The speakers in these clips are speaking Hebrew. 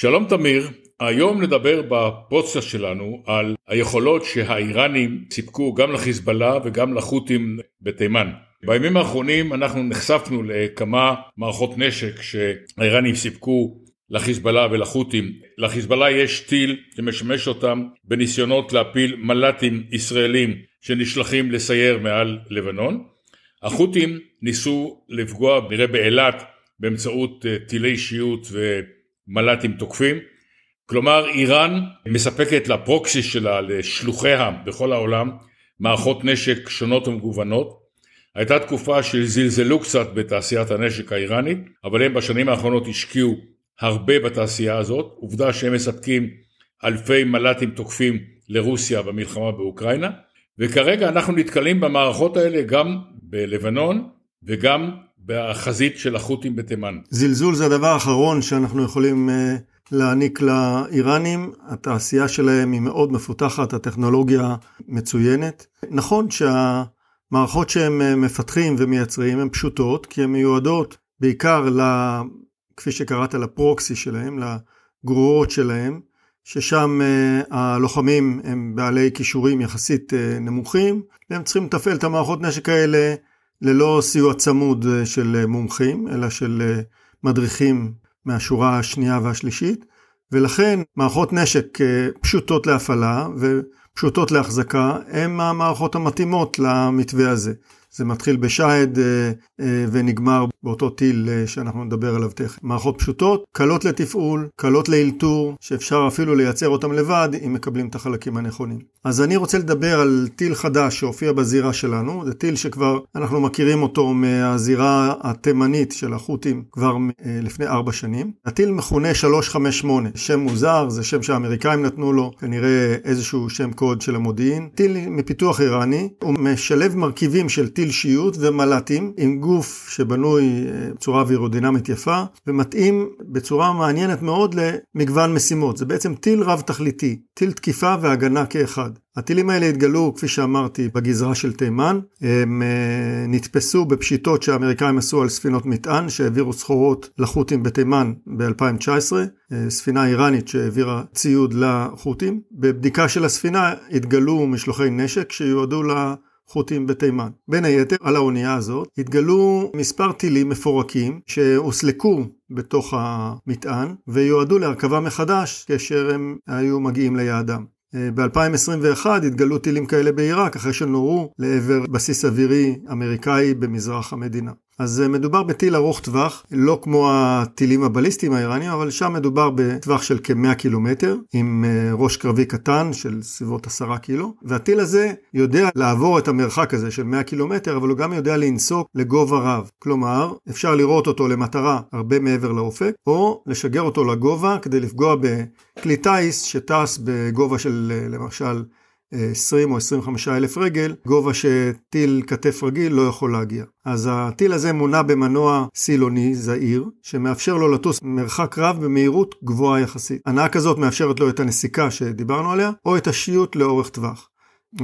שלום תמיר, היום נדבר בפודקאסט שלנו על היכולות שהאיראנים סיפקו גם לחיזבאללה וגם לחות'ים בתימן. בימים האחרונים אנחנו נחשפנו לכמה מערכות נשק שהאיראנים סיפקו לחיזבאללה ולחות'ים. לחיזבאללה יש טיל שמשמש אותם בניסיונות להפיל מל"טים ישראלים שנשלחים לסייר מעל לבנון. החות'ים ניסו לפגוע נראה באילת באמצעות אה, טילי שיוט ומל"טים תוקפים. כלומר איראן מספקת לפרוקסי שלה, לשלוחיה בכל העולם, מערכות נשק שונות ומגוונות. הייתה תקופה שזלזלו קצת בתעשיית הנשק האיראנית, אבל הם בשנים האחרונות השקיעו הרבה בתעשייה הזאת. עובדה שהם מספקים אלפי מל"טים תוקפים לרוסיה במלחמה באוקראינה, וכרגע אנחנו נתקלים במערכות האלה גם בלבנון וגם בחזית של החות'ים בתימן. זלזול זה הדבר האחרון שאנחנו יכולים אה, להעניק לאיראנים. התעשייה שלהם היא מאוד מפותחת, הטכנולוגיה מצוינת. נכון שהמערכות שהם אה, מפתחים ומייצרים הן פשוטות, כי הן מיועדות בעיקר, ל, כפי שקראת, לפרוקסי שלהם, לגרורות שלהם, ששם uh, הלוחמים הם בעלי כישורים יחסית נמוכים, והם צריכים לתפעל את המערכות נשק האלה ללא סיוע צמוד uh, של מומחים, אלא של מדריכים מהשורה השנייה והשלישית, ולכן מערכות נשק פשוטות להפעלה ופשוטות להחזקה, הן המערכות המתאימות למתווה הזה. זה מתחיל אה, אה, ונגמר באותו טיל אה, שאנחנו נדבר עליו תכף. מערכות פשוטות, קלות לתפעול, קלות לאלתור, שאפשר אפילו לייצר אותם לבד אם מקבלים את החלקים הנכונים. אז אני רוצה לדבר על טיל חדש שהופיע בזירה שלנו, זה טיל שכבר אנחנו מכירים אותו מהזירה התימנית של החות'ים כבר לפני ארבע שנים. הטיל מכונה 358, שם מוזר, זה שם שהאמריקאים נתנו לו, כנראה איזשהו שם קוד של המודיעין. טיל מפיתוח איראני, הוא משלב מרכיבים של טיל שיוט ומל"טים עם גוף שבנוי אה, בצורה אווירודינמית יפה ומתאים בצורה מעניינת מאוד למגוון משימות. זה בעצם טיל רב תכליתי, טיל תקיפה והגנה כאחד. הטילים האלה התגלו, כפי שאמרתי, בגזרה של תימן. הם אה, נתפסו בפשיטות שהאמריקאים עשו על ספינות מטען שהעבירו סחורות לחות'ים בתימן ב-2019, אה, ספינה איראנית שהעבירה ציוד לחות'ים. בבדיקה של הספינה התגלו משלוחי נשק שיועדו. חות'ים בתימן. בין היתר, על האונייה הזאת התגלו מספר טילים מפורקים שהוסלקו בתוך המטען ויועדו להרכבה מחדש כאשר הם היו מגיעים ליעדם. אה, ב-2021 התגלו טילים כאלה בעיראק אחרי שנורו לעבר בסיס אווירי אמריקאי במזרח המדינה. אז אה, מדובר בטיל ארוך טווח, לא כמו הטילים הבליסטיים האיראניים, אבל שם מדובר בטווח של כ-100 קילומטר, עם אה, ראש קרבי קטן של סביבות 10 קילו, והטיל הזה יודע לעבור את המרחק הזה של 100 קילומטר, אבל הוא גם יודע לנסוק לגובה רב. כלומר, אפשר לראות אותו למטרה הרבה מעבר לאופק, או לשגר אותו לגובה כדי לפגוע בכלי טיס שטס בגובה של אה, למשל 20 או 25 אלף רגל, גובה שטיל כתף רגיל לא יכול להגיע. אז הטיל הזה מונע במנוע סילוני זעיר, שמאפשר לו לטוס מרחק רב במהירות גבוהה יחסית. הנעה כזאת מאפשרת לו את הנסיקה שדיברנו עליה, או את השיוט לאורך טווח.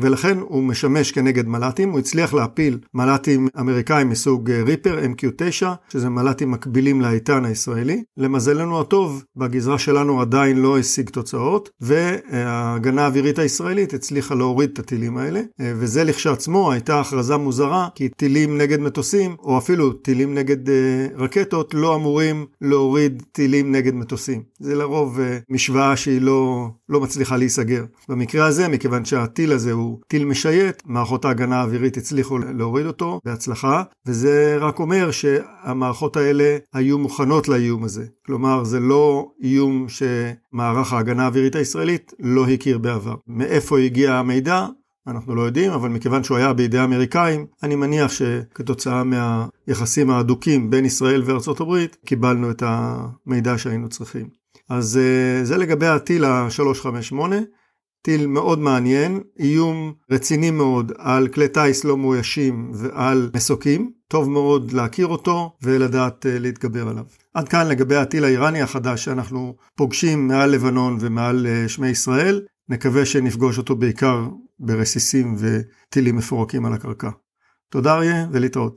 ולכן הוא משמש כנגד מל"טים, הוא הצליח להפיל מל"טים אמריקאים מסוג אה, ריפר MQ9, שזה מל"טים מקבילים לאיתן הישראלי. למזלנו הטוב, בגזרה שלנו עדיין לא השיג תוצאות, וההגנה האווירית הישראלית הצליחה להוריד את הטילים האלה, אה, וזה לכשעצמו הייתה הכרזה מוזרה, כי טילים נגד מטוסים, או אפילו טילים נגד אה, רקטות, לא אמורים להוריד טילים נגד מטוסים. זה לרוב משוואה שהיא לא, לא מצליחה להיסגר. במקרה הזה, מכיוון שהטיל הזה הוא טיל משייט, מערכות ההגנה האווירית הצליחו להוריד אותו בהצלחה, וזה רק אומר שהמערכות האלה היו מוכנות לאיום הזה. כלומר, זה לא איום שמערך ההגנה האווירית הישראלית לא הכיר בעבר. מאיפה הגיע המידע? אנחנו לא יודעים, אבל מכיוון שהוא היה בידי האמריקאים, אני מניח שכתוצאה מהיחסים ההדוקים בין ישראל וארצות הברית, קיבלנו את המידע שהיינו צריכים. אז אה, זה לגבי הטיל ה-358. טיל מאוד מעניין, איום רציני מאוד על כלי טיס לא מאוישים ועל מסוקים, טוב מאוד להכיר אותו ולדעת אה, להתגבר עליו. עד כאן לגבי הטיל האיראני החדש שאנחנו פוגשים מעל לבנון ומעל אה, שמי ישראל, נקווה שנפגוש אותו בעיקר ברסיסים וטילים מפורקים על הקרקע. תודה אריה ולהתראות.